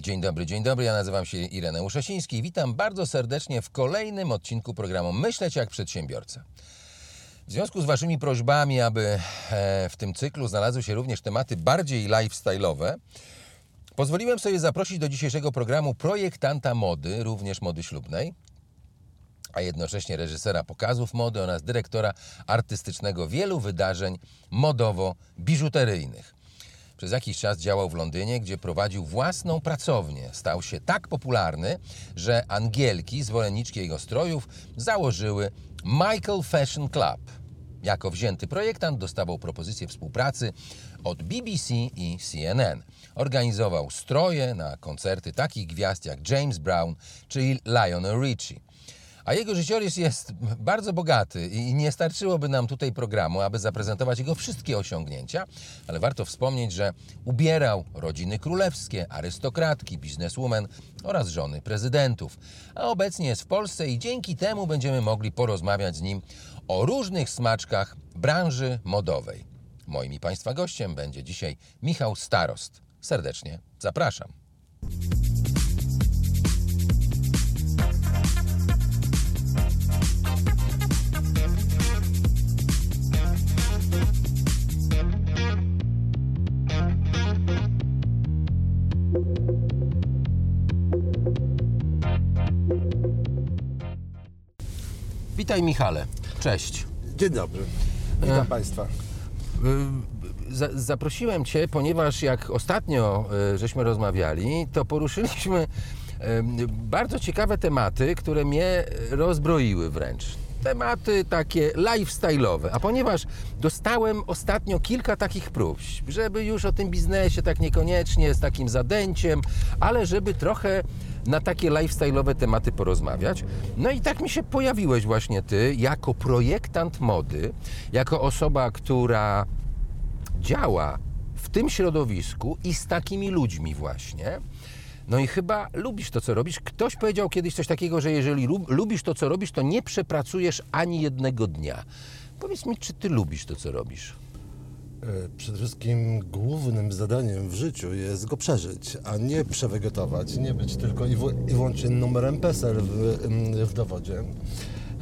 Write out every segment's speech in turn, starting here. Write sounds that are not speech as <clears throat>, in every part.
Dzień dobry, dzień dobry. Ja nazywam się Ireneusz Osiński i witam bardzo serdecznie w kolejnym odcinku programu Myśleć jak przedsiębiorca. W związku z Waszymi prośbami, aby e, w tym cyklu znalazły się również tematy bardziej lifestyle'owe, pozwoliłem sobie zaprosić do dzisiejszego programu projektanta mody, również mody ślubnej, a jednocześnie reżysera pokazów mody oraz dyrektora artystycznego wielu wydarzeń modowo-biżuteryjnych. Przez jakiś czas działał w Londynie, gdzie prowadził własną pracownię. Stał się tak popularny, że Angielki, zwolenniczki jego strojów, założyły Michael Fashion Club. Jako wzięty projektant dostawał propozycje współpracy od BBC i CNN. Organizował stroje na koncerty takich gwiazd jak James Brown czy Lionel Richie. A jego życiorys jest <laughs> bardzo bogaty i nie starczyłoby nam tutaj programu, aby zaprezentować jego wszystkie osiągnięcia, ale warto wspomnieć, że ubierał rodziny królewskie, arystokratki, bizneswomen oraz żony prezydentów. A obecnie jest w Polsce i dzięki temu będziemy mogli porozmawiać z nim o różnych smaczkach branży modowej. Moim i Państwa gościem będzie dzisiaj Michał Starost. Serdecznie zapraszam. Witaj Michale. Cześć. Dzień dobry. Witam Państwa. Y, za- Zaprosiłem Cię, ponieważ jak ostatnio y, żeśmy rozmawiali, to poruszyliśmy y, bardzo ciekawe tematy, które mnie rozbroiły wręcz. Tematy takie lifestyle'owe. A ponieważ dostałem ostatnio kilka takich próśb, żeby już o tym biznesie tak niekoniecznie, z takim zadęciem, ale żeby trochę na takie lifestyle'owe tematy porozmawiać. No i tak mi się pojawiłeś właśnie ty, jako projektant mody, jako osoba, która działa w tym środowisku i z takimi ludźmi właśnie. No i chyba lubisz to, co robisz. Ktoś powiedział kiedyś coś takiego, że jeżeli lub, lubisz to, co robisz, to nie przepracujesz ani jednego dnia. Powiedz mi, czy ty lubisz to, co robisz? E, Przede wszystkim głównym zadaniem w życiu jest go przeżyć, a nie przewegetować, nie być tylko i, wy- i wyłącznie numerem PESEL w, mm, w dowodzie.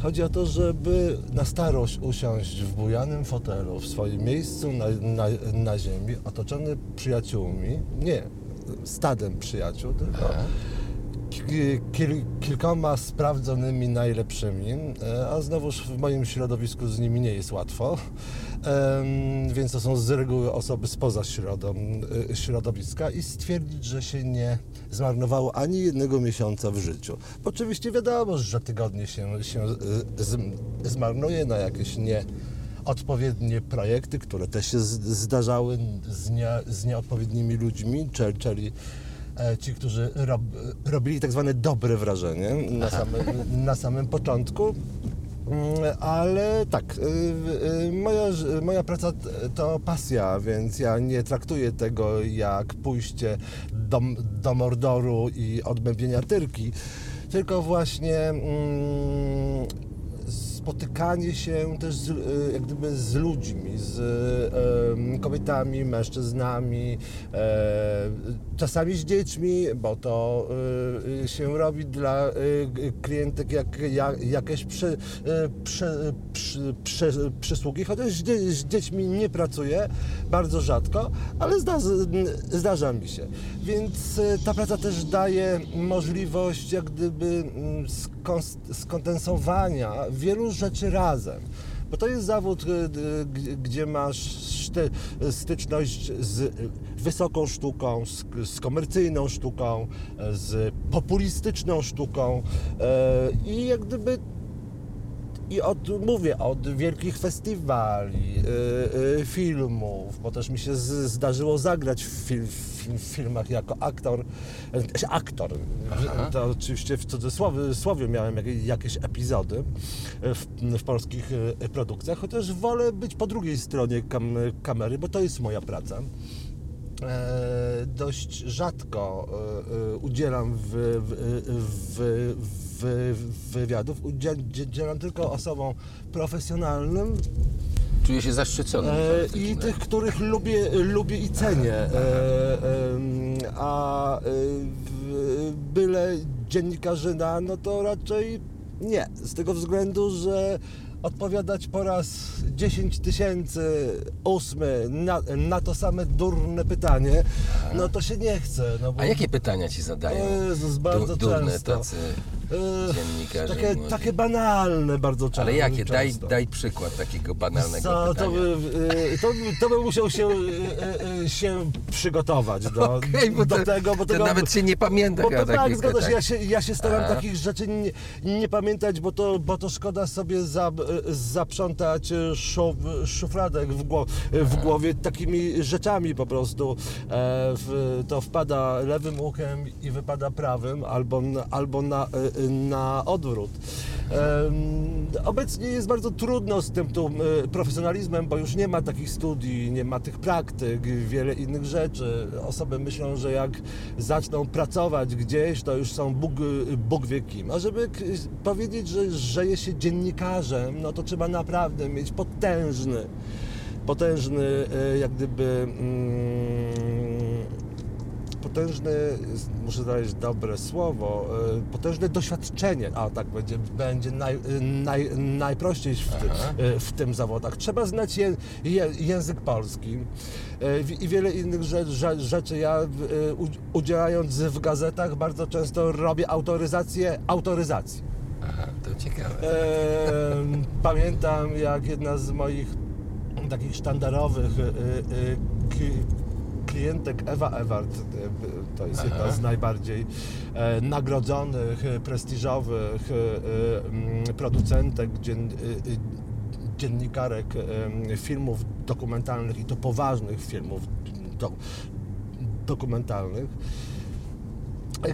Chodzi o to, żeby na starość usiąść w bujanym fotelu, w swoim miejscu na, na, na ziemi, otoczony przyjaciółmi, nie stadem przyjaciół, tylko kil, kilkoma sprawdzonymi najlepszymi, e, a znowuż w moim środowisku z nimi nie jest łatwo, więc to są z reguły osoby spoza środom, e, środowiska i stwierdzić, że się nie zmarnowało ani jednego miesiąca w życiu. Oczywiście wiadomo, że tygodnie się, się e, zmarnuje na jakieś nie odpowiednie projekty, które też się zdarzały z, nie, z nieodpowiednimi ludźmi, czyli ci, którzy rob, robili tak zwane dobre wrażenie na samym, na samym początku. Mm, Ale tak, y, y, moja, moja praca to pasja, więc ja nie traktuję tego jak pójście do, do mordoru i odmębienia tyrki, tylko właśnie mm, spotykanie się też z, y, jak gdyby z ludźmi, z kobietami, mężczyznami, e, czasami z dziećmi, bo to y, y, się robi dla klientek jak, jak, jakieś przy, przy, przy, przy, przysługi, chociaż z, z dziećmi nie pracuję, bardzo rzadko, ale zda, zdarza mi się. Więc y, ta praca też daje możliwość jak gdyby mm, skondensowania wielu rzeczy razem. Bo to jest zawód, g- gdzie masz styczność z wysoką sztuką, z, komercyjną sztuką, z populistyczną sztuką e, i jak gdyby i od, mówię, od wielkich festiwali, y, y, filmów, bo też mi się z, zdarzyło zagrać w, fil, w filmach jako aktor. E, aktor. To oczywiście w cudzysłowie słowie miałem jak, jakieś epizody w, w polskich y, produkcjach, chociaż wolę być po drugiej stronie kam, kamery, bo to jest moja praca. E, dość rzadko e, udzielam w, w, w, w, wywiadów, Udzie- udzielam tylko osobom profesjonalnym Czuję się zaszczycony. e, i razie. tych, których lubię, lubię i cenię. E, a e, byle dziennikarzyna, no to raczej nie. Z tego względu, że odpowiadać po raz 10 tysięcy ósmy na, na to same durne pytanie, no to się nie chce. No bo, A jakie pytania ci zadają? Jezus, bardzo Du- durne często. tacy Takie, takie banalne bardzo często. Ale jakie? Daj, daj przykład takiego banalnego to, pytania. y, to, by- to by musiał się, y, y, się przygotować do, <laughs> bo do to, tego, bo to tego, nawet się nie pamięta bo to tak, zgadza się, ja się, ja się staram takich rzeczy nie, nie pamiętać, bo to, bo to szkoda sobie za, zaprzątać szuf, szufladek w, gło, w głowie takimi rzeczami po prostu. E, w, to wpada lewym uchem i wypada prawym, albo, na- albo na, e, na odwrót. Obecnie jest bardzo trudno z tym tu e, profesjonalizmem, bo już nie ma takich studii, nie ma tych praktyk, wiele innych rzeczy. Osoby myślą, że jak zaczną pracować gdzieś, to już są Bóg, Bóg wie kim. A żeby powiedzieć, że, jest się dziennikarzem, no to trzeba naprawdę mieć potężny, potężny e, jak gdyby mm, potężny, muszę znaleźć dobre słowo, e, potężne doświadczenie, a tak będzie, będzie naj, e, naj, najprościej w, ty, e, w tym zawodach. Trzeba znać je, je, język polski i wiele innych rze, rze, rzeczy. Ja udzielając w gazetach bardzo często robię autoryzację autoryzacji. Aha, to ciekawe. Pamiętam, jak jedna z moich takich sztandarowych klientek Ewa Ewart, e, to jest jedna z najbardziej e, nagrodzonych, e, prestiżowych producentek dzien, dziennikarek filmów dokumentalnych i to poważnych filmów do, dokumentalnych.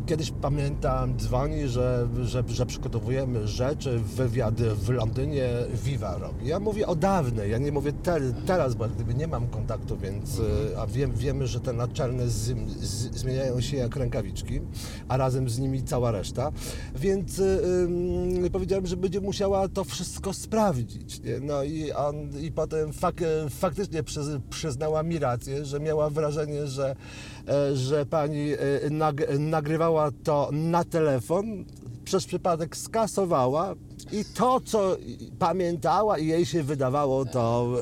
Kiedyś pamiętam, dzwoni, że, że, że przygotowujemy rzeczy, wywiad w Londynie, Viva robi. Ja mówię o dawnej, ja nie mówię te, teraz, bo gdyby nie mam kontaktu, więc, e, a wiem, wiemy, że te naczelne z, z, zmieniają się jak rękawiczki, a razem z nimi cała reszta, więc ym, powiedziałem, że będzie musiała to wszystko sprawdzić. Nie? No i, on, i potem fak, faktycznie przyz, przyznała mi rację, że miała wrażenie, że, e, że pani e, nag, nagrywała to na telefon, przez przypadek skasowała i to, co pamiętała i jej się wydawało, to,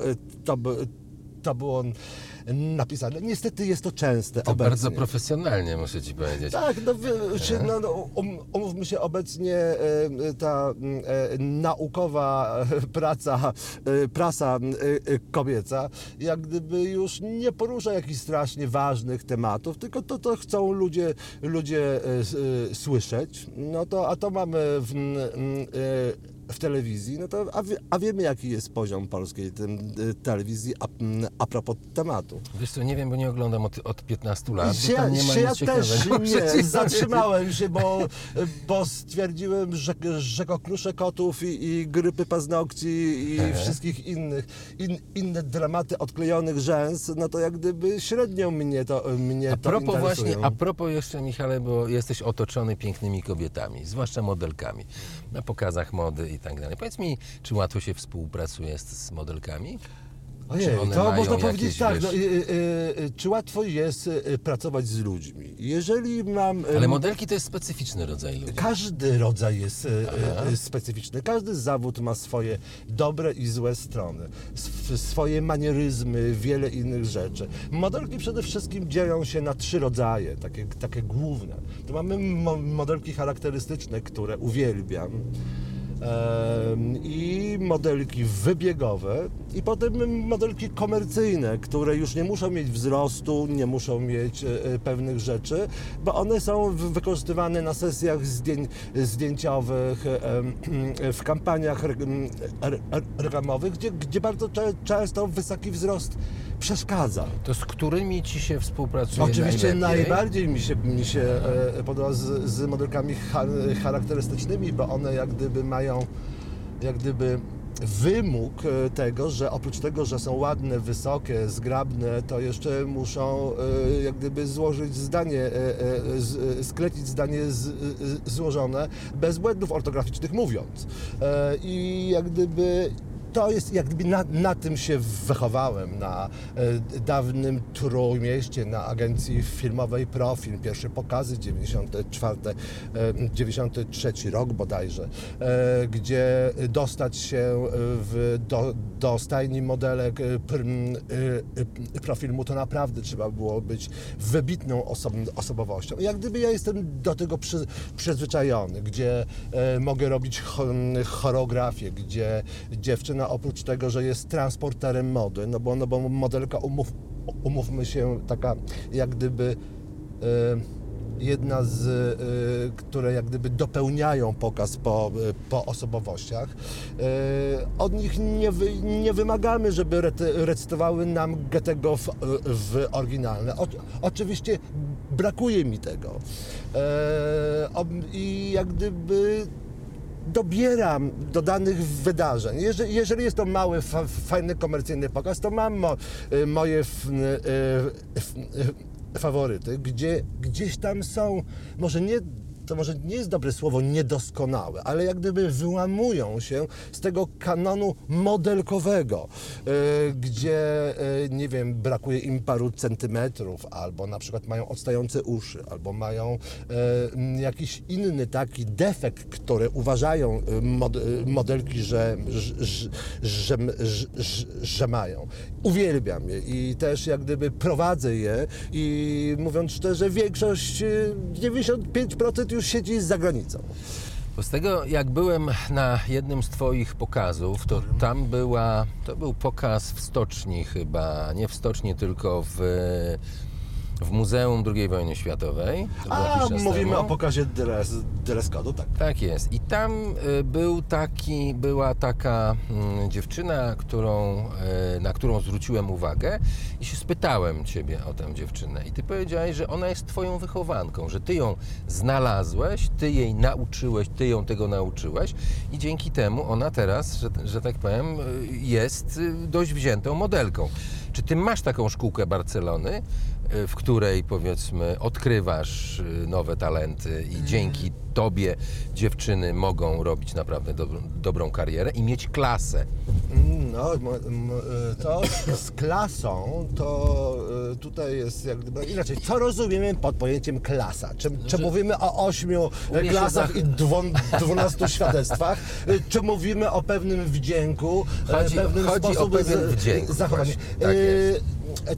to, by- to było napisane. Niestety jest to częste To obecnie. bardzo profesjonalnie, muszę ci powiedzieć. Tak, no, się, no, no um, umówmy się, obecnie e, ta e, naukowa e, praca, prasa kobieca, jak gdyby już nie porusza jakichś strasznie ważnych tematów, tylko to, to chcą ludzie, ludzie słyszeć, no to, a to mamy w, w telewizji, no to, a, wie, a wiemy jaki jest poziom polskiej tym, e, telewizji a, a propos tematu. Wiesz co, nie wiem, bo nie oglądam od, od 15 lat, Się, tam nie ma się ja też <laughs> nie, zatrzymałem się, bo, bo stwierdziłem, że, że koklusze kotów i, i grypy paznokci i Ehe. wszystkich innych, in, inne dramaty odklejonych rzęs, no to jak gdyby średnio mnie to, mnie A to propos interesują. właśnie, a propos jeszcze Michale, bo jesteś otoczony pięknymi kobietami, zwłaszcza modelkami, na pokazach mody i tak dalej. Powiedz mi, czy łatwo się współpracuje z, z modelkami? Ojej, to można powiedzieć tak, wiesz- no, y, y, y, czy łatwo jest y, pracować z ludźmi? Jeżeli mam... y, Ale modelki to jest specyficzny rodzaj ludzi. Każdy rodzaj jest specyficzny. Każdy zawód ma swoje dobre i złe strony, sw- swoje manieryzmy, wiele innych rzeczy. Modelki przede wszystkim dzielą się na trzy rodzaje, takie, takie główne. Tu mamy mo modelki charakterystyczne, które uwielbiam. I modelki wybiegowe, i potem modelki komercyjne, które już nie muszą mieć wzrostu, nie muszą mieć e, e, pewnych rzeczy, bo one są wykorzystywane na sesjach zdjęciowych, w kampaniach reklamowych, gdzie, bardzo często wysoki wzrost przeszkadza. To z którymi ci się współpracuje Oczywiście najlepiej? najbardziej mi się, mi się e, podoba z, z modelkami cha, charakterystycznymi, bo one jak gdyby mają jak gdyby wymóg e, tego, że oprócz tego, że są ładne, wysokie, zgrabne, to jeszcze muszą e, jak gdyby złożyć zdanie, e, sklecić zdanie złożone bez błędów ortograficznych mówiąc. I jak gdyby to jest jak gdyby na, na tym się wychowałem, na e, dawnym Trójmieście, na agencji filmowej Profil, pierwsze pokazy 94, e, 93 rok bodajże, e, gdzie dostać się w, do, do stajni modelek e, pr, e, e, Profilmu to naprawdę trzeba było być wybitną osob, osobowością. Jak gdyby ja jestem do tego przy, przyzwyczajony, gdzie e, mogę robić cho, choreografię, gdzie dziewczyna oprócz tego, że jest transporterem mody, no bo, no bo modelka, umów, umówmy się, taka jak gdyby e, jedna z, e, które jak gdyby dopełniają pokaz po, e, po osobowościach. E, Od nich nie, wy, nie wymagamy, żeby rety- recytowały nam Goethego w, w oryginalne. O, oczywiście brakuje mi tego. I jak gdyby dobieram do danych wydarzeń. Jeżeli, jeżeli jest to mały, fa, fajny, komercyjny pokaz, to mam mo, y, moje f, y, f, y, faworyty, gdzie gdzieś tam są, może nie to może nie jest dobre słowo niedoskonałe, ale jak gdyby wyłamują się z tego kanonu modelkowego, y, gdzie, y, nie wiem, brakuje im paru centymetrów, albo na przykład mają odstające uszy, albo mają m, jakiś inny taki defekt, który uważają mod, modelki, że, że, że, że, mają. Uwielbiam je i też jak gdyby prowadzę je i mówiąc szczerze, większość, y, 95% już siedzi za granicą. Bo z tego, jak byłem na jednym z Twoich pokazów, to tam była, to był pokaz w stoczni chyba, nie w stoczni, tylko w, w Muzeum II wojny światowej. A mówimy temu. o pokazie dress, dress code'u, tak. Tak jest. I tam y, był taki, była taka mm, dziewczyna, którą, y, na którą zwróciłem uwagę i się spytałem ciebie o tę dziewczynę. I ty powiedziałeś, że ona jest twoją wychowanką, że ty ją znalazłeś, ty jej nauczyłeś, ty ją tego nauczyłeś i dzięki temu ona teraz, że, że tak powiem, y, jest dość wziętą modelką. Czy ty masz taką szkółkę Barcelony, w której powiedzmy odkrywasz y, nowe talenty i dzięki tobie dziewczyny mogą robić naprawdę dobrą, dobrą karierę i mieć klasę? No, m- m- y, to z klasą, to y, tutaj jest jak gdyby inaczej. Co rozumiemy pod pojęciem klasa? Czy, czy mówimy o ośmiu klasach i dwunastu świadectwach? Czy mówimy o pewnym wdzięku, e, Chodzi- pewnym chodzi o sposobie pewien z- wdzięk zachowania? właśnie, tak Y,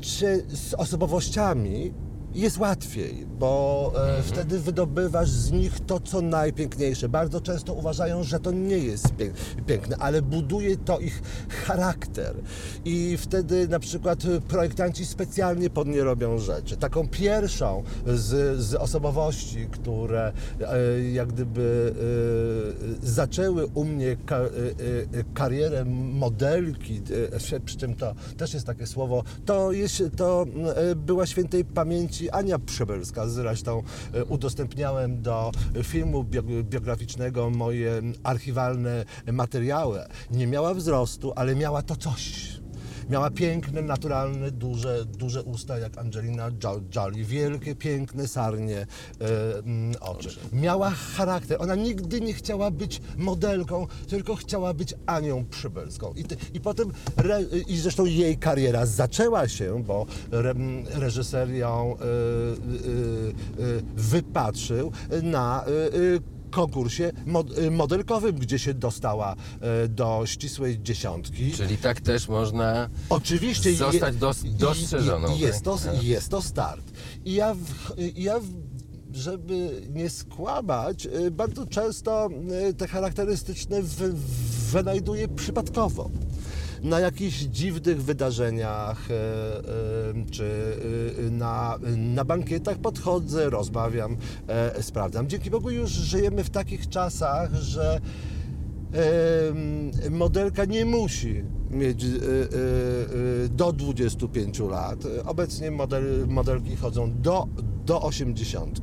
Czy z osobowościami jest łatwiej, bo e, wtedy wydobywasz z nich to, co najpiękniejsze. Bardzo często uważają, że to nie jest pię- piękne, ale buduje to ich charakter. I wtedy na przykład projektanci specjalnie pod nie robią rzeczy. Taką pierwszą z, z osobowości, które e, jak gdyby e, zaczęły u mnie ka, e, e, karierę modelki, e, przy czym to też jest takie słowo, to, jest, to była świętej pamięci Ania Przebelska. Zresztą e, udostępniałem do filmu bio- biograficznego moje archiwalne materiały. Nie miała wzrostu, ale miała to coś. Miała piękne, naturalne, duże, duże usta jak Angelina Jo- Jolie, wielkie, piękne, sarnie e, mm, oczy. Miała charakter. Ona nigdy nie chciała być modelką, tylko chciała być Anią Przybylską. I, ty, i potem, re, i zresztą jej kariera zaczęła się, bo re, reżyser ją e, e, e, wypatrzył na e, e, konkursie mod, y, modelkowym, gdzie się dostała e, do ścisłej dziesiątki. Czyli tak też można Oczywiście Zostać dos- i- dostrzeżoną, i- Jest to, tak? jest to start. I ja, w, i ja w, żeby nie skłamać, y, bardzo często y, te charakterystyczne wy, wynajduję przypadkowo. Na jakichś dziwnych wydarzeniach, e, e, czy e, na, na bankietach podchodzę, rozmawiam, e, sprawdzam. Dzięki Bogu już żyjemy w takich czasach, że modelka nie musi mieć e, e, e, do 25 lat. Obecnie model, modelki chodzą do, do 80.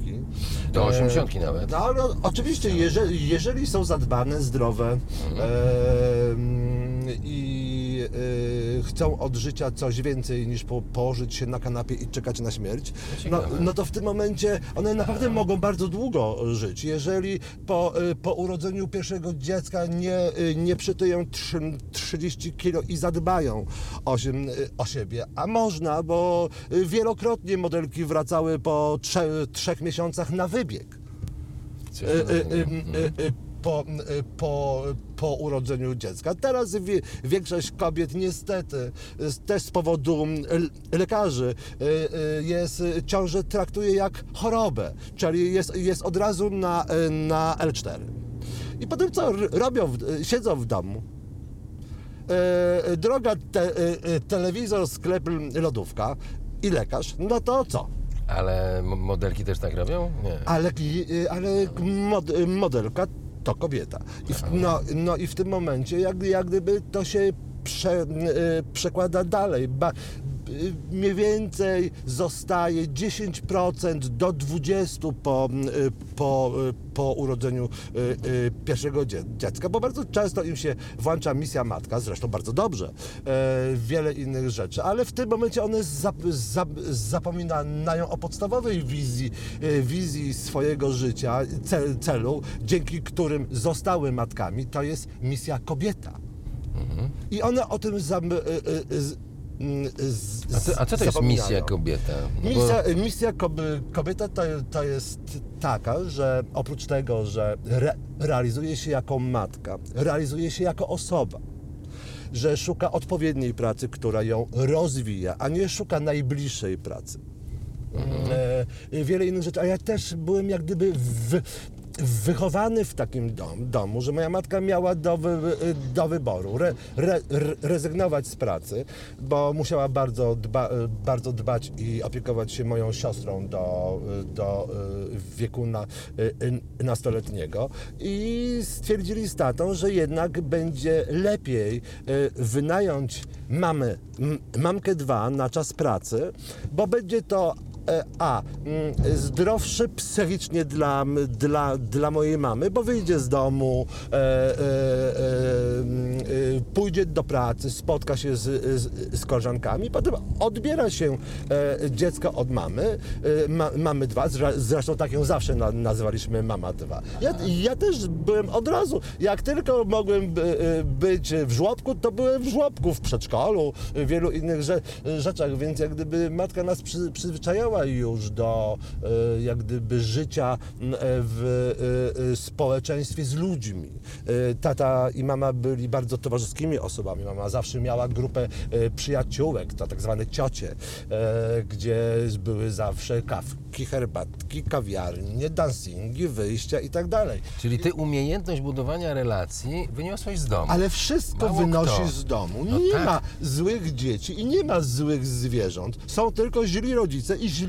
do 80 nawet. No, no oczywiście, jeżeli, jeżeli są zadbane, zdrowe em, i y, chcą od życia coś więcej niż po, położyć się na kanapie i czekać na śmierć, no, no to w tym momencie one naprawdę mogą bardzo długo żyć. Jeżeli po, y, po urodzeniu pierwszego dziecka nie, y, nie przytyją trzy- 30 kilo i zadbają o, się, y, o siebie, a można, bo y, wielokrotnie modelki wracały po trze, trzech miesiącach na wybieg. Coś Po, y, po, po urodzeniu dziecka. Teraz większość kobiet niestety y, też z powodu lekarzy y, jest, ciążę traktuje jak chorobę, czyli jest, jest od razu na, na L4. I potem co robią? Siedzą w domu. Droga te, telewizor, sklep, lodówka i lekarz, no to co? Ale modelki też tak robią? Nie. Ale, ale mod, y, modelka to kobieta. I w, no, no i w tym momencie jak, jak gdyby to się prze, y, przekłada dalej. Ba, mniej więcej zostaje 10% do 20% po, y, po, y, po urodzeniu y, y, pierwszego dzie- dziecka, bo bardzo często im się włącza misja matka, zresztą bardzo dobrze, e, wiele innych rzeczy, ale w tym momencie one zap, zap, zapominają o podstawowej wizji, e, wizji swojego życia, cel, celu, dzięki którym zostały matkami, to jest misja kobieta. I one o tym zam, e, z, z, A co, a co to jest misja kobieta? No bo- Misja, misja koby, kobieta to, to jest taka, że oprócz tego, że re, realizuje się jako matka, realizuje się jako osoba, że szuka odpowiedniej pracy, która ją rozwija, a nie szuka najbliższej pracy. E, wiele innych rzeczy, a ja też byłem jak gdyby w, wychowany w takim dom, domu, że moja matka miała do, wy, do wyboru re, re, re, rezygnować z pracy, bo musiała bardzo, dba, bardzo dbać i opiekować się moją siostrą do, do e, wieku na, e, nastoletniego. I stwierdzili z tatą, że jednak będzie lepiej e, wynająć mamy, mamkę dwa na czas pracy, bo będzie to a. mm, zdrowszy psychicznie dla, dla, dla mojej mamy, bo wyjdzie z domu, e, e, e, mm, e, pójdzie do pracy, spotka się z, z, z koleżankami, potem odbiera się e, dziecko od mamy, e, ma, mamy dwa, zresztą tak ją zawsze na, nazywaliśmy mama dwa. Ja, ja też byłem od razu, jak tylko mogłem by, e, być w żłobku, to byłem w żłobku, w przedszkolu, w wielu innych rze, rzeczach, więc jak gdyby matka nas przy, przyzwyczajała już do e, jak gdyby życia e, w e, społeczeństwie z ludźmi. Tata i mama byli bardzo towarzyskimi osobami. Mama zawsze miała grupę przyjaciółek, to tak zwane ciocie, gdzie były zawsze kawki, herbatki, kawiarnie, dancingi, wyjścia i tak dalej. Czyli ty umiejętność budowania relacji wyniosłeś z domu. Ale wszystko Mało wynosi kto. z domu. No nie tak. ma złych dzieci i nie ma złych zwierząt. Są tylko źli rodzice i źli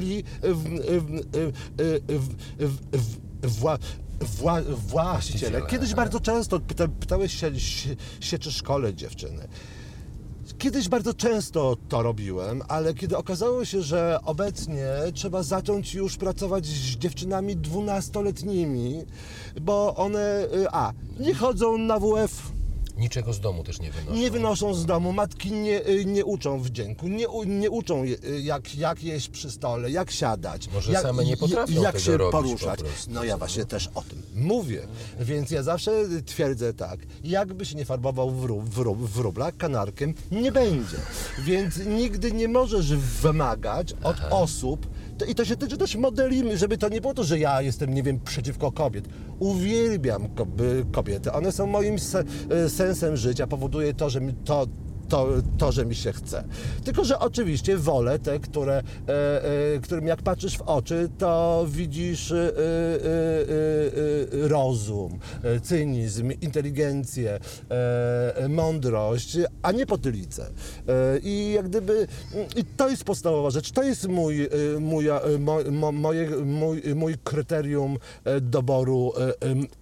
w, wła, wła, właściciele. Kiedyś bardzo często pyta, pytałeś się, się, się, czy szkole dziewczyny. Kiedyś bardzo często to robiłem, ale kiedy okazało się, że obecnie trzeba zacząć już pracować z dziewczynami dwunastoletnimi, bo one, y, a, nie chodzą na WF, Niczego z domu też nie wynoszą. nie wynoszą z domu, matki nie, y, nie uczą wdzięku, nie, nie uczą y, jak, jak jeść przy stole, jak siadać, Może jak, same nie potrafią jak tego się robić poruszać. po no ja właśnie też o tym mówię, więc ja zawsze twierdzę tak, jakby się nie farbował w, ru, w, ru, w rublach, kanarkiem nie będzie, więc nigdy nie możesz wymagać od osób, to, i to się tyczy też modeli, żeby to nie było to, że ja jestem, nie wiem, przeciwko kobiet. Uwielbiam kobiety, one są moim se, e, sensem życia, powoduje to, że to to, to, że mi się chce. Tylko, że oczywiście wolę te, które, e, e, którym jak patrzysz w oczy, to widzisz e, rozum, cynizm, inteligencję, mądrość, a nie potylicę. I jak gdyby i to jest podstawowa rzecz, to jest mój, mój, mo, mo, moje, mój, mój kryterium doboru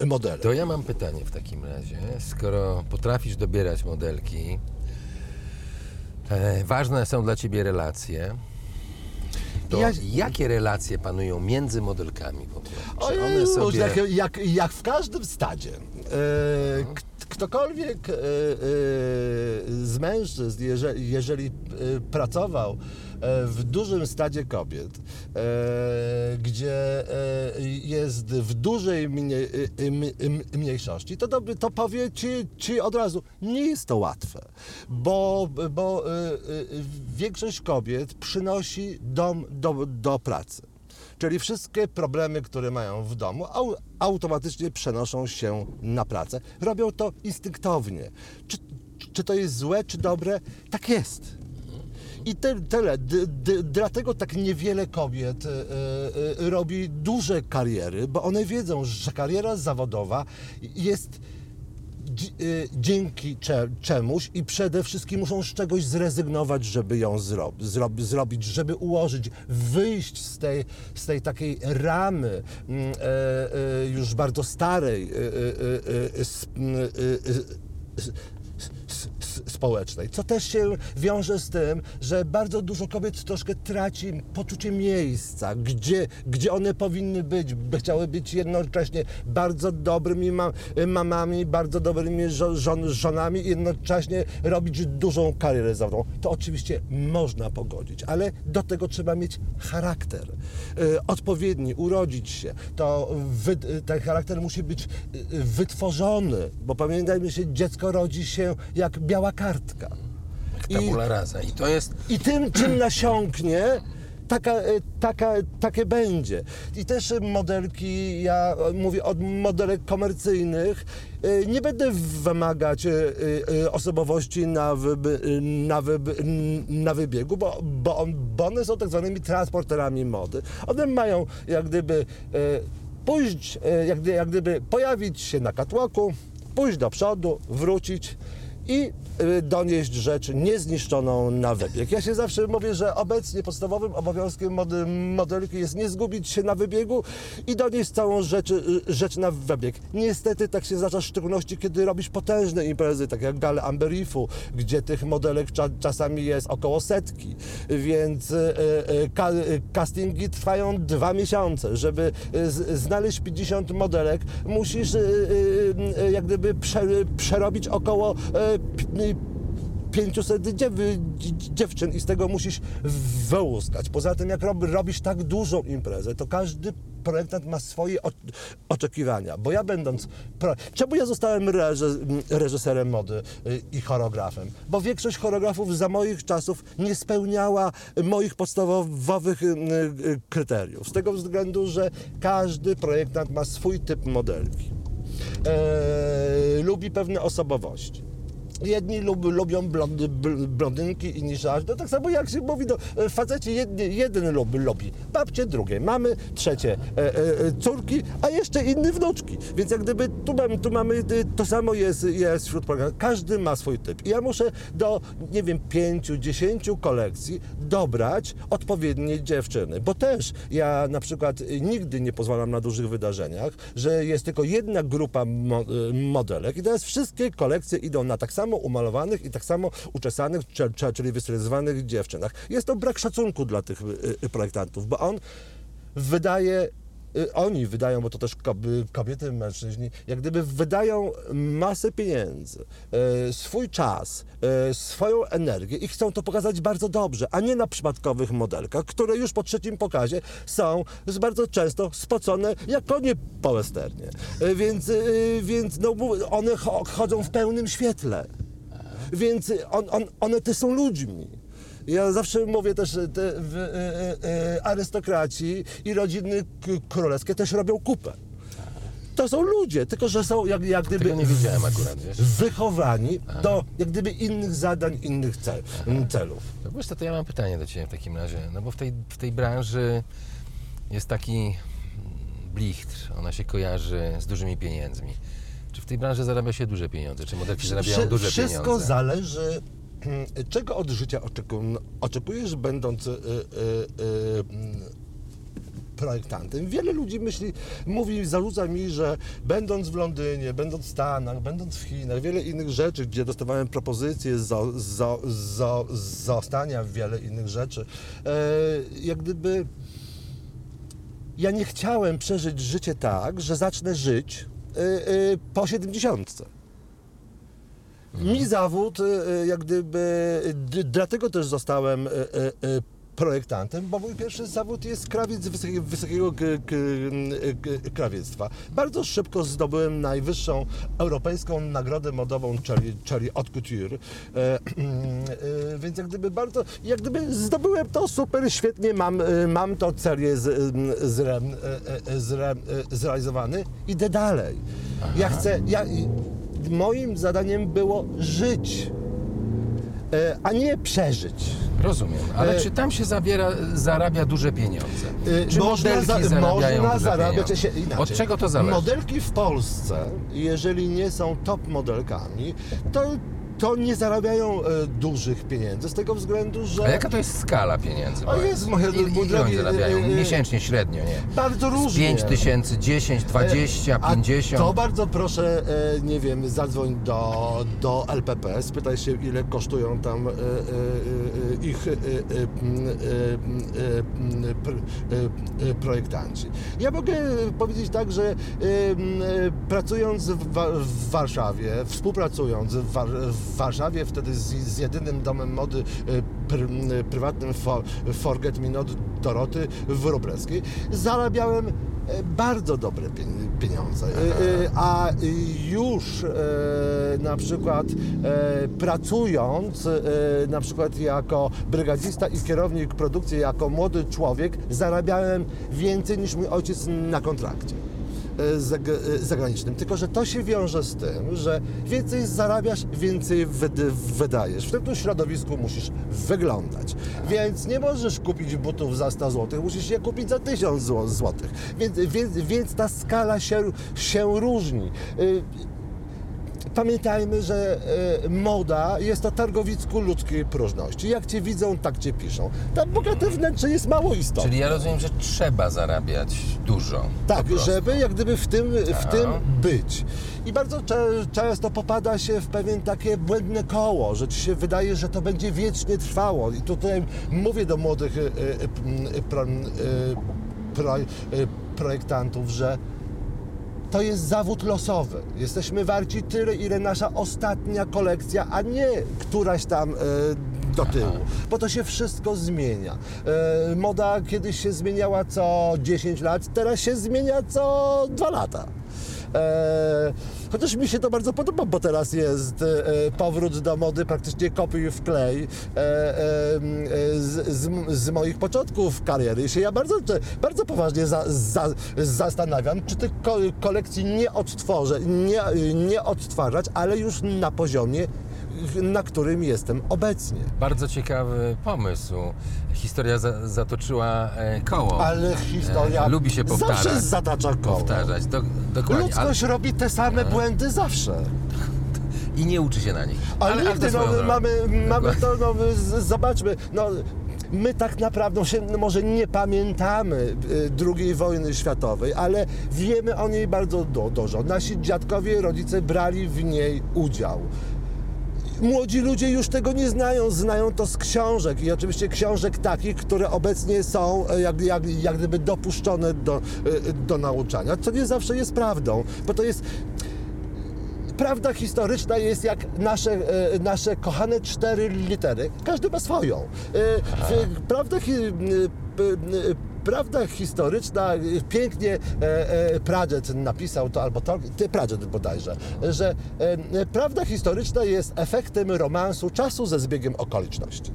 modelu. To ja mam pytanie w takim razie. Skoro potrafisz dobierać modelki, e, ważne są dla ciebie relacje. to Ja- jakie relacje panują między modelkami w ogóle? Czy one sobie... jak, jak, jak w każdym stadzie. E, ktokolwiek e, e, z mężczyzn, jeżeli, jeżeli pracował e, w dużym stadzie kobiet, gdzie jest w dużej mniejszości, to, to, powie ci, ci od razu, nie jest to łatwe, bo, bo większość kobiet przynosi dom do, do pracy. Czyli wszystkie problemy, które mają w domu, au, automatycznie przenoszą się na pracę. Robią to instynktownie. Czy, czy to jest złe, czy dobre? Tak jest. I tyle. Dlatego tak niewiele kobiet e, e, robi duże kariery, bo one wiedzą, że kariera zawodowa jest dzięki cze, czemuś i przede wszystkim muszą z czegoś zrezygnować, żeby ją zro, zro, zrobić, żeby ułożyć, wyjść z tej, z tej takiej ramy mm, e, e, już bardzo starej społecznej, co też się wiąże z tym, że bardzo dużo kobiet troszkę traci poczucie miejsca, gdzie, gdzie one powinny być, by chciały być jednocześnie bardzo dobrymi ma, mamami, bardzo dobrymi żo, żon, żonami i jednocześnie robić dużą karierę zawodową. To oczywiście można pogodzić, ale do tego trzeba mieć charakter y, odpowiedni, urodzić się. To ten charakter musi być y, wytworzony, bo pamiętajmy się, dziecko rodzi się jak biała kartka. I, Tabula rasa. I to jest... i tym, czym nasiąknie, taka, e, taka, takie będzie. I też modelki, ja mówię od modelek komercyjnych, e, nie będę wymagać e, osobowości na, wyby, na, wyby, na wybiegu, bo, bo, bo one są tak zwanymi transporterami mody. One mają jak gdyby pójść, jak, jak gdyby pojawić się na catwalku, pójść do przodu, wrócić i donieść rzecz niezniszczoną na wybieg. Ja się zawsze mówię, że obecnie podstawowym obowiązkiem modelki jest nie zgubić się na wybiegu i donieść całą rzecz, y, rzecz na wybieg. Niestety tak się zdarza w szczególności, kiedy robisz potężne imprezy, tak jak gale Amberifu, gdzie tych modelek cza, czasami jest około setki, więc y, y, y, castingi trwają dwa miesiące. Żeby y, z, znaleźć 50 modelek, musisz y, y, y, jak gdyby prze, przerobić około y, 500 dziew, dzi- dziewczyn i z tego musisz wyłuskać. Poza tym, jak rob, robisz tak dużą imprezę, to każdy projektant ma swoje o, oczekiwania. Bo ja będąc... Pro... Czemu ja zostałem reże, reżyserem mody y, i choreografem? Bo większość choreografów za moich czasów nie spełniała moich podstawowych y, y, kryteriów. Z tego względu, że każdy projektant ma swój typ modelki. E, lubi pewne osobowości. Jedni lub, lubią blondy, bl- blondynki, inni żarty. No tak samo jak się mówi, no, e, faceci jedni, jeden lubi, lubi babcie, drugie mamy, trzecie e, e, córki, a jeszcze inny wnuczki. Więc jak gdyby tu mamy, tu mamy e, to samo jest, jest wśród programów. Każdy ma swój typ. I ja muszę do, nie wiem, pięciu, dziesięciu kolekcji dobrać odpowiednie dziewczyny. Bo też ja na przykład y, nigdy nie pozwalam na dużych wydarzeniach, że jest tylko jedna grupa y, modelek i teraz wszystkie kolekcje idą na tak samo umalowanych i tak samo uczesanych, cze- cze- czyli wystylizowanych dziewczynach. Jest to brak szacunku dla tych y, y, projektantów, bo on wydaje oni wydają, bo to też kob- kobiety, mężczyźni, jak gdyby wydają masę pieniędzy, y, swój czas, y, swoją energię i chcą to pokazać bardzo dobrze, a nie na przypadkowych modelkach, które już po trzecim pokazie są bardzo często spocone jak konie po westernie. Y, Więc, y, więc no, one cho- chodzą w pełnym świetle. Więc on, on, one też są ludźmi. Ja zawsze mówię też, że te w, e, e, e, arystokraci i rodziny królewskie też robią kupę. To są ludzie, tylko że są jak, jak gdyby Tego nie wiedziałem akurat, wiesz. wychowani do jak gdyby innych zadań, innych cel, celów. No wiesz co, to ja mam pytanie do Ciebie w takim razie. No bo w tej, w tej branży jest taki blichtr. Ona się kojarzy z dużymi pieniędzmi. Czy w tej branży zarabia się duże pieniądze? Czy modelki zarabiają duże Wszystko pieniądze? zależy, mm, czego od życia oczeku- oczekujesz, będąc y, y, y, projektantem. Wiele ludzi myśli, mówi, zarzuca mi, że będąc w Londynie, będąc w Stanach, będąc w Chinach, wiele innych rzeczy, gdzie dostawałem propozycje zo, zo, zo, zostania wiele innych rzeczy, e, jak gdyby ja nie chciałem przeżyć życie tak, że zacznę żyć y, y, po 70. Mi zawód, y, y, jak gdyby, dlatego też zostałem y, projektantem, bo mój pierwszy zawód jest krawiec wysokiego, wysokiego krawiectwa. Bardzo szybko zdobyłem najwyższą europejską nagrodę modową, czyli, czyli Haute Couture, e, e, więc jak gdyby bardzo, jak gdyby zdobyłem to super, świetnie, mam, mam to cel z, zre, zre, zrealizowany, idę dalej. Ja chcę, ja, moim zadaniem było żyć, e, a nie przeżyć. Rozumiem, ale E, czy tam się zabiera, zarabia duże pieniądze? Y, Czy modelki za- zarabiają można zarabiać się inaczej. Od czego to zależy? Modelki w Polsce, jeżeli nie są top modelkami, to, to nie zarabiają e, dużych pieniędzy z tego względu, że A jaka to jest skala pieniędzy? O Jezu, moje mój ile oni zarabiają? e, e, Miesięcznie, średnio, nie? bardzo różnie. 5 tysięcy, 10, 20, A 50. To bardzo proszę, e, nie wiem, zadzwoń do, do LPP, spytaj się, ile kosztują tam e, e, e, ich e, e, e, e, e, e, projektanci. Ja mogę powiedzieć tak, że e, e, pracując w, w Warszawie, współpracując w, War, w Warszawie wtedy z, z jedynym domem mody e, pr, prywatnym For, Forget Me Not Doroty Wróblewskiej, zarabiałem e, bardzo dobre pien- pieniądze. E, A już na przykład pracując na przykład jako brygadzista i kierownik produkcji jako młody człowiek zarabiałem więcej niż mój ojciec na kontrakcie zagranicznym. Tylko, że to się wiąże z tym, że więcej zarabiasz, więcej wyd- wydajesz. W tym tu środowisku musisz wyglądać. Więc nie możesz kupić butów za 100 zł, musisz je kupić za 1000 zł. Więc, więc, więc ta skala się, się różni. Pamiętajmy, że e, moda jest to targowicku ludzkiej próżności. Jak cię widzą, tak cię piszą. Ta bogate wnętrze jest mało istotne. Czyli ja rozumiem, że trzeba zarabiać dużo. Tak, żeby jak gdyby w tym, w tym być. I bardzo często popada się w pewien takie błędne koło, że ci się wydaje, że to będzie wiecznie trwało. I tutaj mówię do młodych pro, y, projektantów, że to jest zawód losowy. Jesteśmy warci tyle, ile nasza ostatnia kolekcja, a nie któraś tam e, do tyłu. Bo to się wszystko zmienia. E, moda kiedyś się zmieniała co 10 lat, teraz się zmienia co 2 lata. E, chociaż mi się to bardzo podoba, bo teraz jest e, powrót do mody praktycznie kopiuj w klej e, e, z, z, z moich początków kariery. I się ja bardzo, bardzo poważnie za, za, zastanawiam, czy tych ko- kolekcji nie odtworzę, nie, nie odtwarzać, ale już na poziomie, na którym jestem obecnie. Bardzo ciekawy pomysł. Historia za, zatoczyła e, koło. Ale historia E, lubi się powtarzać. zawsze zatacza koło. Powtarzać, do, dokładnie. Ale, Ludzkość robi te same błędy zawsze. I nie uczy się na nich. Ale, to nigdy, no, mamy, mamy to, no, zobaczmy, no, my tak naprawdę się, może nie pamiętamy II wojny światowej, ale wiemy o niej bardzo du- dużo. Nasi dziadkowie, rodzice brali w niej udział. Młodzi ludzie już tego nie znają, znają to z książek i oczywiście książek takich, które obecnie są e, jak, jak, jak gdyby dopuszczone do, e, do nauczania, co nie zawsze jest prawdą, bo to jest prawda historyczna jest jak nasze, e, nasze kochane cztery litery. Każdy ma swoją. Prawda, prawda historyczna, e, pięknie e, e, napisał to, albo to, ty bodajże, że prawda historyczna jest efektem romansu czasu ze zbiegiem okoliczności.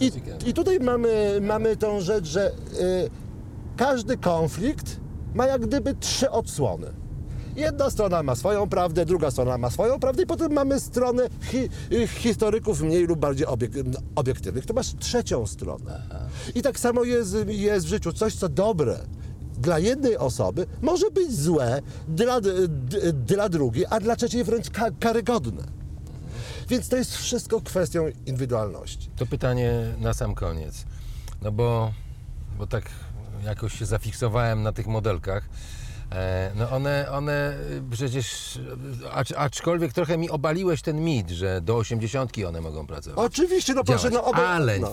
I, i tutaj mamy, mamy tą rzecz, że e, każdy konflikt ma jak gdyby trzy odsłony. Jedna strona ma swoją prawdę, druga strona ma swoją prawdę i potem mamy stronę hi, y, historyków mniej lub bardziej obiek, obiektywnych. To masz trzecią stronę. I tak samo jest, jest w życiu. Coś, co dobre dla jednej osoby, może być złe dla, dla drugiej, a dla trzeciej wręcz ka, karygodne. Więc to jest wszystko kwestią indywidualności. To pytanie na sam koniec. No bo, bo tak jakoś się zafiksowałem na tych modelkach. E, No one, one y, przecież, acz, aczkolwiek trochę mi obaliłeś ten mit, że do osiemdziesiątki one mogą pracować. Oczywiście, no proszę, działać. no oba... Ale no.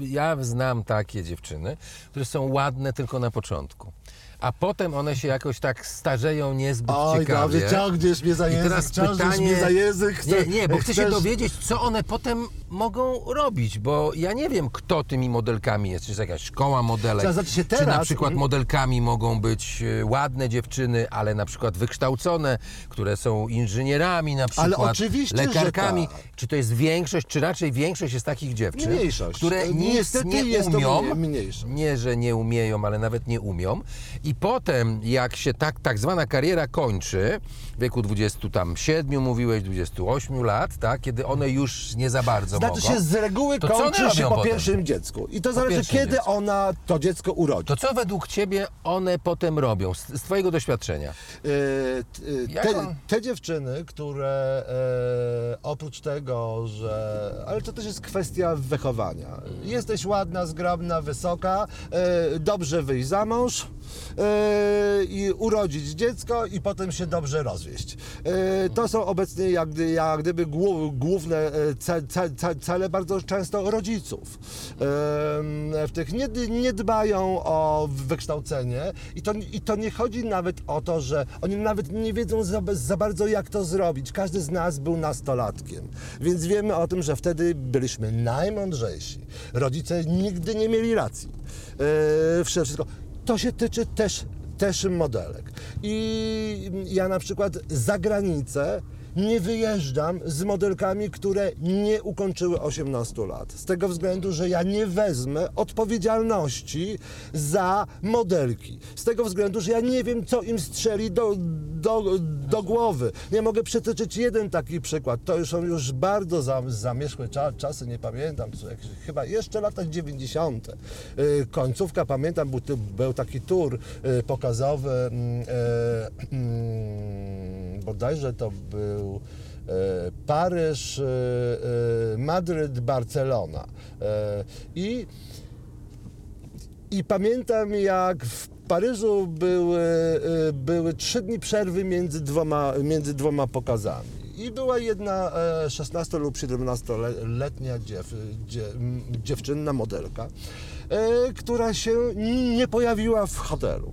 ja znam takie dziewczyny, które są ładne tylko na początku. A potem one się jakoś tak starzeją niezbyt Oj, ciekawie. Dawid, ciągniesz mnie za I język, teraz pytanie... mnie za język. Nie, nie, bo chcę się chcesz- dowiedzieć, co one potem mogą robić, bo ja nie wiem, kto tymi modelkami jest. Czy jest jakaś szkoła modelek, znaczy się czy na teraz- przykład Mhm. modelkami mogą być e, ładne dziewczyny, ale na przykład wykształcone, które są inżynierami na przykład, oczywiście, że lekarkami. tak. Czy to jest większość, czy raczej większość jest takich dziewczyn, Mniejszość. które E, nic niestety nie jest umią, mniej- mniejszość. nie, że nie umieją, ale nawet nie umią. I potem, jak się tak, tak zwana kariera kończy, wieku 27, mówiłeś, 28 lat, tak, kiedy one już nie za bardzo Znaczy mogą. się z reguły To kończy się po potem? pierwszym dziecku. I to zależy, pierwszym kiedy dziecku. ona to dziecko urodzi. To co według Ciebie one potem robią, z, z Twojego doświadczenia? E, Jak te, on- te dziewczyny, które e, oprócz tego, że. Ale to też jest kwestia wychowania. Jesteś ładna, zgrabna, wysoka, dobrze wyjść za mąż i urodzić dziecko i potem się dobrze E, to są obecnie jak, jak gdyby głó- główne e, ce, ce, ce, cele bardzo często rodziców. E, w tych nie, nie dbają o wykształcenie i to, i to nie chodzi nawet o to, że oni nawet nie wiedzą za, za bardzo jak to zrobić. Każdy z nas był nastolatkiem, więc wiemy o tym, że wtedy byliśmy najmądrzejsi. Rodzice nigdy nie mieli racji. Wszystko. To się tyczy też, też modelek. I ja na przykład za granicę nie wyjeżdżam z modelkami, które nie ukończyły 18 lat. Z tego względu, że ja nie wezmę odpowiedzialności za modelki. Z tego względu, że ja nie wiem, co im strzeli do, do, do głowy. Nie mogę przytoczyć jeden taki przykład. To już są już bardzo za, zamierzchłe cza, czasy, nie pamiętam, chyba jeszcze lata 90. Y, Końcówka, pamiętam, był, był taki tour y, pokazowy, mm, e, mm, bodajże to był e, Paryż, e, e, Madryt, Barcelona. I i pamiętam, jak w Paryżu były, były trzy dni przerwy między dwoma, między dwoma pokazami. I była jedna e, 16 lub 17-letnia dziew, dziewczynna modelka, która się nie pojawiła w hotelu.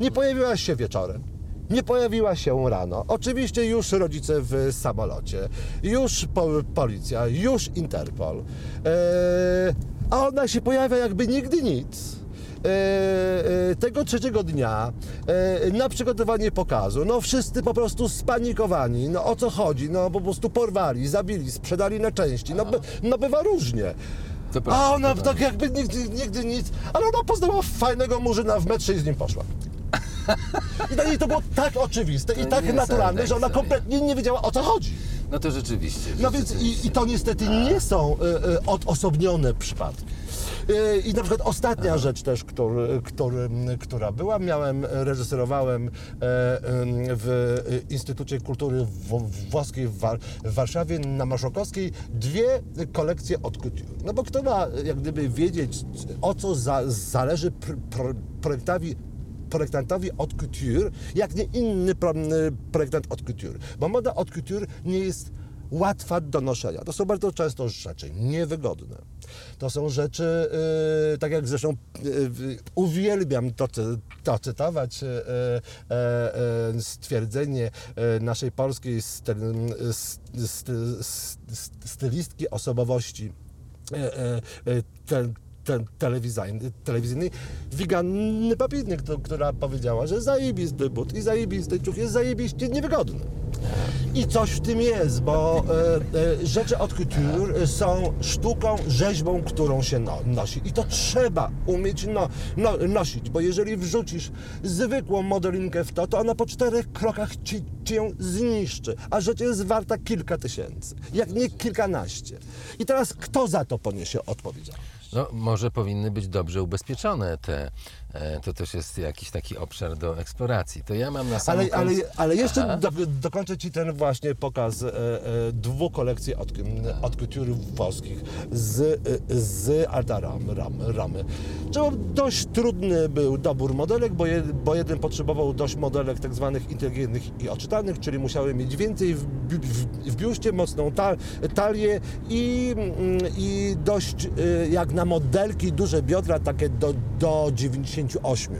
Nie pojawiła się wieczorem. Nie pojawiła się rano. Oczywiście już rodzice w samolocie, już po, policja, już Interpol. E, a ona się pojawia jakby nigdy nic. E, e, tego trzeciego dnia e, na przygotowanie pokazu, no wszyscy po prostu spanikowani, no o co chodzi, no po prostu porwali, zabili, sprzedali na części, no, by, no bywa różnie. Prawda, A ona tak jakby nigdy, nigdy nic, ale ona poznała fajnego murzyna w metrze i z nim poszła. I dla niej to było tak oczywiste i tak naturalne, że ona kompletnie nie wiedziała o co chodzi. No to rzeczywiście. No więc i, i to niestety nie są e, e, odosobnione przypadki. E, I na przykład ostatnia rzecz też, który, który, która była, miałem, reżyserowałem em, w Instytucie Kultury Włoskiej w, War- w Warszawie na Marszałkowskiej dwie kolekcje od couture. No bo kto ma jak gdyby wiedzieć, o co za, zależy pr, pr, projektowi projektantowi od couture, jak nie inny pro, projektant od couture. Bo moda od couture nie jest łatwa do noszenia. To są bardzo często rzeczy niewygodne. To są rzeczy, yy, tak jak zresztą yy, uwielbiam to, to cytować, yy, stwierdzenie naszej polskiej styl, sty, sty, sty, stylistki osobowości e, te, te, telewizyjnej, Wiganny Papirny, kto- która powiedziała, że zajebisty but i zajebisty ciuch jest zajebiście niewygodny. I coś w tym jest, bo e, e, rzeczy od couture są sztuką, rzeźbą, którą się no, nosi. I to trzeba umieć no, no, nosić, bo jeżeli wrzucisz zwykłą modelinkę w to, to ona po czterech krokach ci, ci ją zniszczy, a rzecz jest warta kilka tysięcy, jak nie kilkanaście. I teraz kto za to poniesie odpowiedzialność? No, może powinny być dobrze ubezpieczone te To też jest jakiś taki obszar do eksploracji. To ja mam na samym Ale, ale, końcu... ale jeszcze Aha. do, dokończę Ci ten właśnie pokaz e, e, dwóch kolekcji od, od couture włoskich z, e, z Alta Ram, ram, Ramy. Dość trudny był dobór modelek, bo, je, bo jeden potrzebował dość modelek tak zwanych inteligentnych i odczytanych, czyli musiały mieć więcej w, w, w biuście, mocną ta, talię i, mm, i dość e, jak na modelki duże biodra, takie do, do 98,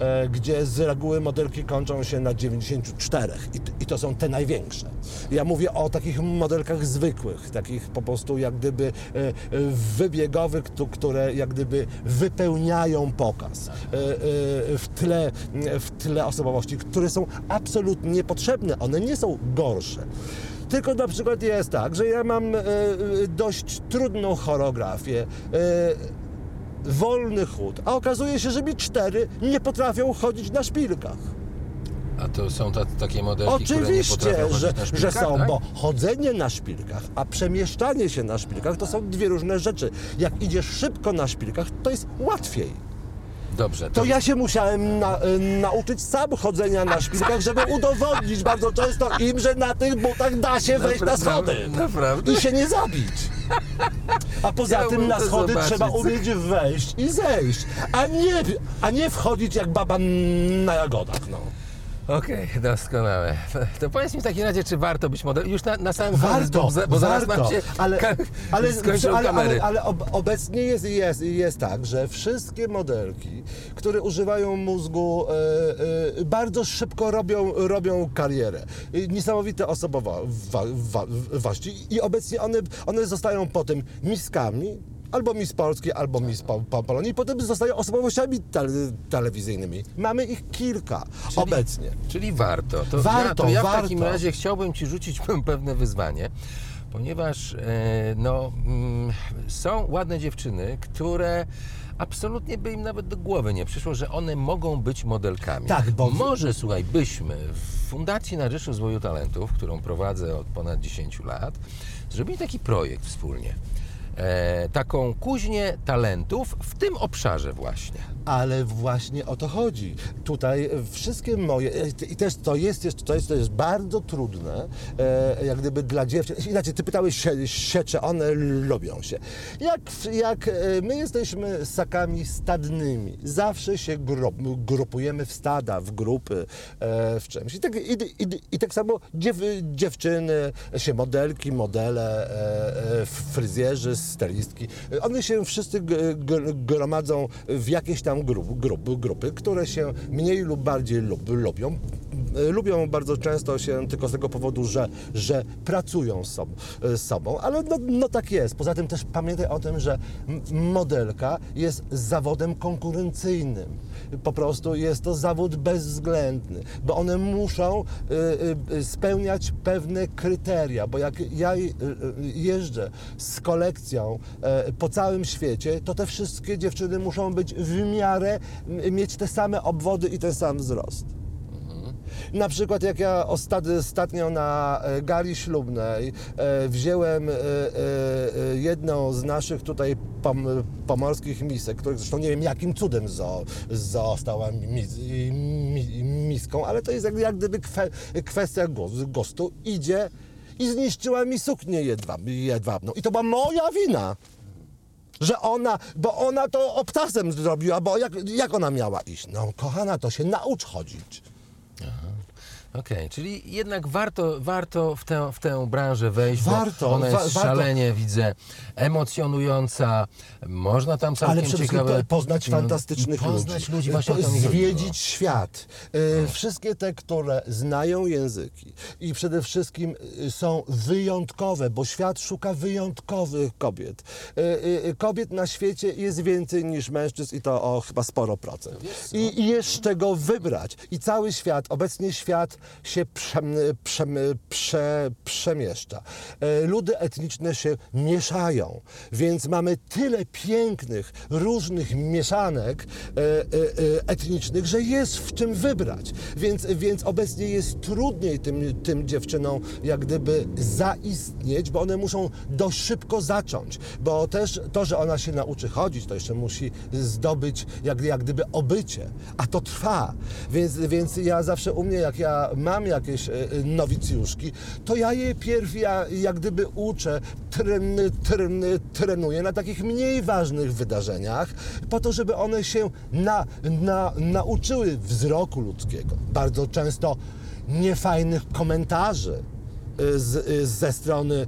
e, gdzie z reguły modelki kończą się na 94 i, to są te największe. Ja mówię o takich modelkach zwykłych, takich po prostu jak gdyby e, wybiegowych, któ- które jak gdyby wypełniają pokaz e, w tle, w tle osobowości, które są absolutnie niepotrzebne, one nie są gorsze. Tylko na przykład jest tak, że ja mam dość trudną choreografię. Wolny chód, a okazuje się, że mi cztery nie potrafią chodzić na szpilkach. A to są ta, takie modelki, które nie Oczywiście, potrafią że, na że są, tak? bo chodzenie na szpilkach, a przemieszczanie się na szpilkach to są dwie różne rzeczy. Jak idziesz szybko na szpilkach, to jest łatwiej. Dobrze, To ja się musiałem na, y, nauczyć sam chodzenia na szpilkach, żeby udowodnić bardzo często im, że na tych butach da się wejść na schody. Naprawdę? I się nie zabić. A poza tym na schody zobaczyć. trzeba umieć wejść i zejść, a nie, a nie wchodzić jak baba na jagodach. No. Okej, doskonałe. To powiedz mi w takim razie, czy warto być modelem? Już na, na samym koniec, Warto, bo, za- bo zaraz warto, nam się ale, ale, skończą ale, kamery. ale, ale ob, obecnie jest, jest, jest tak, że wszystkie modelki, które używają mózgu, e, e, bardzo szybko robią, robią karierę. Niesamowite osobowości i obecnie one, one zostają potem miskami, albo Miss Polski, albo Miss po, po Polonii, i potem zostają osobowościami tele, telewizyjnymi. Mamy ich kilka obecnie. Czyli warto. To ja, Warto, to ja w warto. takim razie chciałbym Ci rzucić <laughs> pewne wyzwanie, ponieważ e, no, mm, są ładne dziewczyny, które absolutnie by im nawet do głowy nie przyszło, że one mogą być modelkami. Tak, bo- Może, słuchaj, byśmy w Fundacji na Rzecz Rozwoju Talentów, którą prowadzę od ponad 10 lat, zrobili taki projekt wspólnie. E, taką kuźnię talentów w tym obszarze właśnie. Ale właśnie o to chodzi. Tutaj wszystkie moje, i też to jest, jest, to jest, to jest bardzo trudne, e, jak gdyby dla dziewczyn. Inaczej, ty pytałeś się, się czy one lubią się. Jak, jak e, my jesteśmy ssakami stadnymi, zawsze się grup, grupujemy w stada, w grupy, e, w czymś. I tak, i, i, i tak samo dziew, dziewczyny, się modelki, modele, e, e, fryzjerzy, stylistki, one się wszyscy gromadzą w jakieś tam grup, grup, grupy, które się mniej lub bardziej lub, lubią. E, Lubią bardzo często się tylko z tego powodu, że, że pracują z sobą, z sobą ale no, no tak jest. Poza tym też pamiętaj o tym, że modelka jest zawodem konkurencyjnym. Po prostu jest to zawód bezwzględny, bo one muszą y, spełniać pewne kryteria, bo jak ja jeżdżę z kolekcją e, po całym świecie, to te wszystkie dziewczyny muszą być w miarę, m- mieć te same obwody i ten sam wzrost. Na przykład jak ja ostat- ostatnio na e, gali ślubnej e, wziąłem e, jedną z naszych tutaj pom, pomorskich misek, których zresztą nie wiem jakim cudem zo, została mis, mi, miską, ale to jest jak, jak gdyby kwe, kwestia gos- gustu. Idzie i zniszczyła mi suknię jedwab, jedwabną. I to była moja wina. Że ona, bo ona to obcasem zrobiła, bo jak, jak ona miała iść? No kochana, to się naucz chodzić. Okej, czyli jednak warto, warto w, tę, w tę branżę wejść, Warto, ona jest wa- warto. szalenie, widzę, emocjonująca, można tam całkiem Ale przede wszystkim ciekawe... po- poznać no, fantastycznych poznać ludzi. ludzi, właśnie Zwiedzić chodziło. świat. E, Wszystkie te, które znają języki i przede wszystkim e, są wyjątkowe, bo świat szuka wyjątkowych kobiet. E, Kobiet na świecie jest więcej niż mężczyzn i to o chyba sporo procent. I, I jest czego wybrać. I cały świat, obecnie świat się prze, prze, prze, przemieszcza. E, Ludy etniczne się mieszają, więc mamy tyle pięknych, różnych mieszanek e, e, etnicznych, że jest w czym wybrać. Więc, więc obecnie jest trudniej tym, tym dziewczynom jak gdyby zaistnieć, bo one muszą dość szybko zacząć, bo też to, że ona się nauczy chodzić, to jeszcze musi zdobyć jak, jak gdyby obycie, a to trwa. Więc, więc ja zawsze u mnie, jak ja mam jakieś e, e, nowicjuszki, to ja je pierw ja, jak gdyby uczę, tren, tren, trenuję na takich mniej ważnych wydarzeniach, po to, żeby one się na, na, nauczyły wzroku ludzkiego. Bardzo często niefajnych komentarzy y, z, ze strony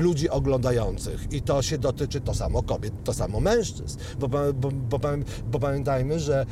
ludzi oglądających. I to się dotyczy to samo kobiet, to samo mężczyzn. Bo, bo, bo, bo pamiętajmy, że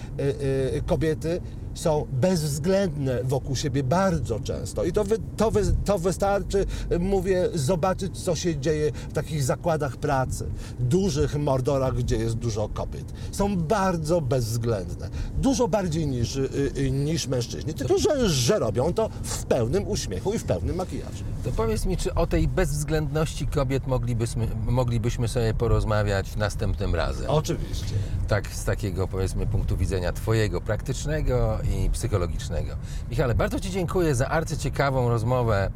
kobiety są bezwzględne wokół siebie bardzo często. I to, wy, to, wy, to wystarczy, y, mówię, zobaczyć, co się dzieje w takich zakładach pracy, dużych mordorach, gdzie jest dużo kobiet. Są bardzo bezwzględne. Dużo bardziej niż, y, y, niż mężczyźni. Tylko, że, że robią to w pełnym uśmiechu i w pełnym makijażu. To powiedz mi, czy o tej bezwzględności kobiet moglibyśmy, moglibyśmy sobie porozmawiać następnym razem? Oczywiście. Tak, z takiego powiedzmy punktu widzenia Twojego praktycznego i psychologicznego. Michale, bardzo Ci dziękuję za arcyciekawą rozmowę.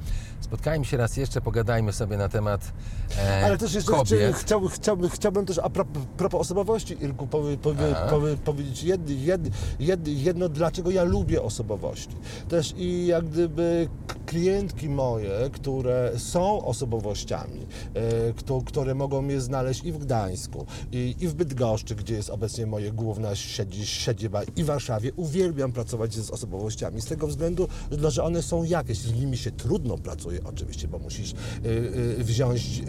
Spotkajmy się raz jeszcze, pogadajmy sobie na temat e, Ale też jeszcze kobiet. chcia- chciałbym, chciałbym, chciałbym też a propos, osobowości, Irku, powie, powie, powie, powiedzieć jed, jed, jed, jedno, dlaczego ja lubię osobowości. Też i jak gdyby klientki moje, które są osobowościami, e, kto, które mogą mnie znaleźć i w Gdańsku, i, i w Bydgoszczy, gdzie jest obecnie moje główna siedzi, siedziba, i w Warszawie, uwielbiam pracować z osobowościami, z tego względu, że one są jakieś. Z nimi się trudno pracuje oczywiście, bo musisz y, y, wziąć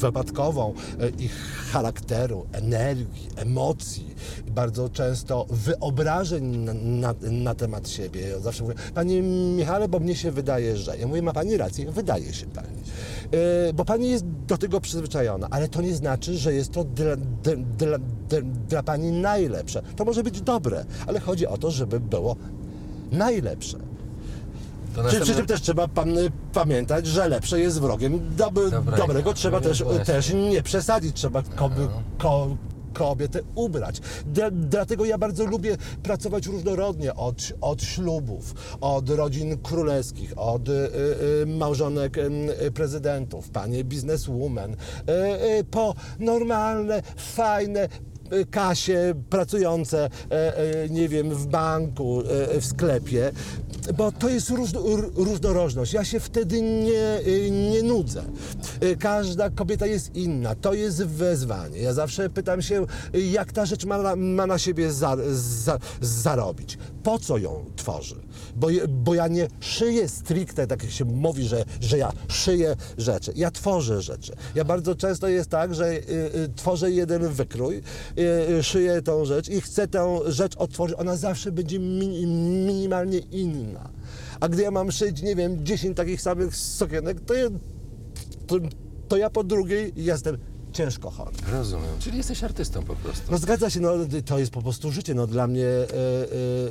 wypadkową y, ich charakteru, energii, emocji, bardzo często wyobrażeń na, na, na temat siebie. Ja zawsze mówię, Panie Michale, bo mnie się wydaje, że. Ja mówię, ma Pani rację, wydaje się Pani. Bo Pani jest do tego przyzwyczajona, ale to nie znaczy, że jest to dla, dla, dla, dla Pani najlepsze. To może być dobre, ale chodzi o to, żeby było najlepsze. Przy, przy czym też trzeba pan, pamiętać, że lepsze jest wrogiem dob, Dobrego. dobrego. Trzeba No też, też nie przesadzić, trzeba koby, ko, kobietę ubrać. Dla, dlatego ja bardzo lubię pracować różnorodnie, od, od ślubów, od rodzin królewskich, od y, y, małżonek y, prezydentów, panie bizneswoman, y, y, po normalne, fajne y, Kasie pracujące, e, e, nie wiem, w banku, e, w sklepie, bo to jest różnorodność. Ja się wtedy nie, y, nie nudzę. Y, Każda kobieta jest inna, to jest wezwanie. Ja zawsze pytam się, y, jak ta rzecz ma na, ma na siebie za, za, zarobić. Po co ją tworzy? Bo, bo ja nie szyję stricte, tak jak się mówi, że, że ja szyję rzeczy. Ja tworzę rzeczy. Ja bardzo często jest tak, że y, y, tworzę jeden wykrój, y, y, szyję tą rzecz i chcę tę rzecz otworzyć. Ona zawsze będzie mi, minimalnie inna. A gdy ja mam szyć, nie wiem, 10 takich samych sokienek, to, ja- to, to ja po drugiej jestem ciężko chory. Rozumiem. Czyli jesteś artystą po prostu. No zgadza się, no to jest po prostu życie. No dla mnie e,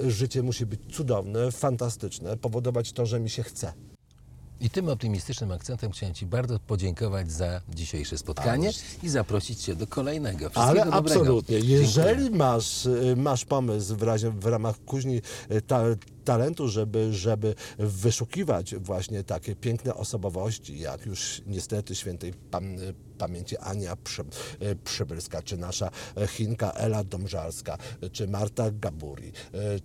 e, życie musi być cudowne, fantastyczne, powodować to, że mi się chce. I tym optymistycznym akcentem chciałem Ci bardzo podziękować za dzisiejsze spotkanie Ależ- i zaprosić Cię do kolejnego. Wszystkiego Ale dobrego. absolutnie, Dziękuję. jeżeli masz, y, masz pomysł w, razie, w ramach kuźni y, ta, talentu, żeby, żeby wyszukiwać właśnie takie piękne osobowości, jak już niestety świętej pam, pamięci Ania Przy, Przybylska, czy nasza Chinka Ela Domżalska, czy Marta Gaburi,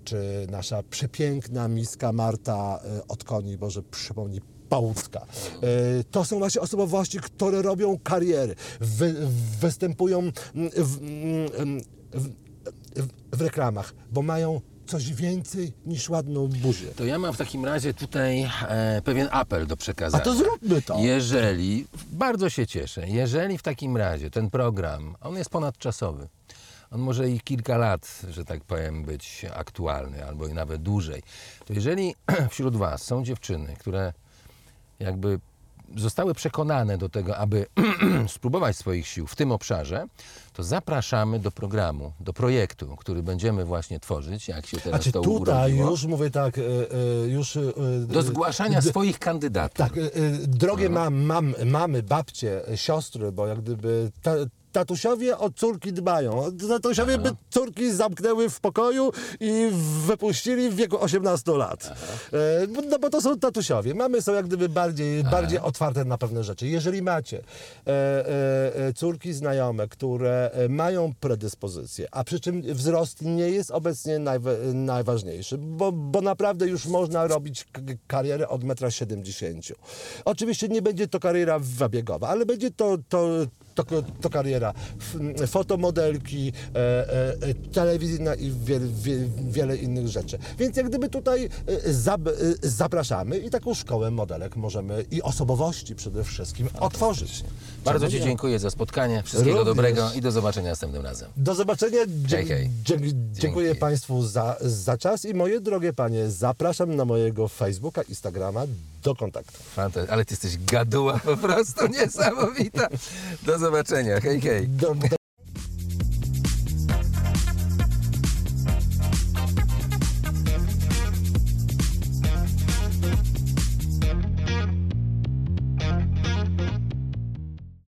czy nasza przepiękna miska Marta y, od koni, Boże przypomnij, Pałucka. E, To są właśnie osobowości, które robią kariery, wy, występują w, w, w, w reklamach, bo mają coś więcej niż ładną buzię. To ja mam w takim razie tutaj e, pewien apel do A przekazania. to zróbmy to. Jeżeli, bardzo się cieszę, jeżeli w takim razie ten program, on jest ponadczasowy, on może i kilka lat, że tak powiem, być aktualny, albo i nawet dłużej, to jeżeli <clears throat> wśród Was są dziewczyny, które jakby zostały przekonane do tego, aby <clears throat> spróbować swoich sił w tym obszarze, to zapraszamy do programu, do projektu, który będziemy właśnie tworzyć, jak się teraz Znaczy to tutaj urodziło, już mówię tak, e, e, już... e, do zgłaszania swoich kandydatów. Tak, drogie Mhm. mam, mam, mamy, babcie, siostry, bo jak gdyby ta, tatusiowie o córki dbają. Tatusiowie by córki zamknęły w pokoju i wypuścili w wieku 18 lat. E, No bo to są tatusiowie. Mamy są jak gdyby bardziej, bardziej otwarte na pewne rzeczy. Jeżeli macie e, e, e, córki znajome, które e, mają predyspozycje, a przy czym wzrost nie jest obecnie najwa- najważniejszy, bo, bo naprawdę już można robić karierę od 1,70 m. Oczywiście nie będzie to kariera wabiegowa, ale będzie to, to, to, to kariera fotomodelki, e, e, e, telewizyjna i wiele, wie, wiele innych rzeczy. Więc jak gdyby tutaj e, zab, e, zapraszamy i taką szkołę modelek możemy i osobowości przede wszystkim otworzyć. Bardzo Ci dziękuję za spotkanie. Wszystkiego Również. dobrego i do zobaczenia następnym razem. Do zobaczenia. Dzie- Hej, hej. dzie- dziękuję Dzięki. Państwu za, za czas i moje drogie Panie, zapraszam na mojego Facebooka, Instagrama do kontaktu. Fanta- ale Ty jesteś gaduła po prostu <laughs> niesamowita. Do zobaczenia. Hej, hej. Do, do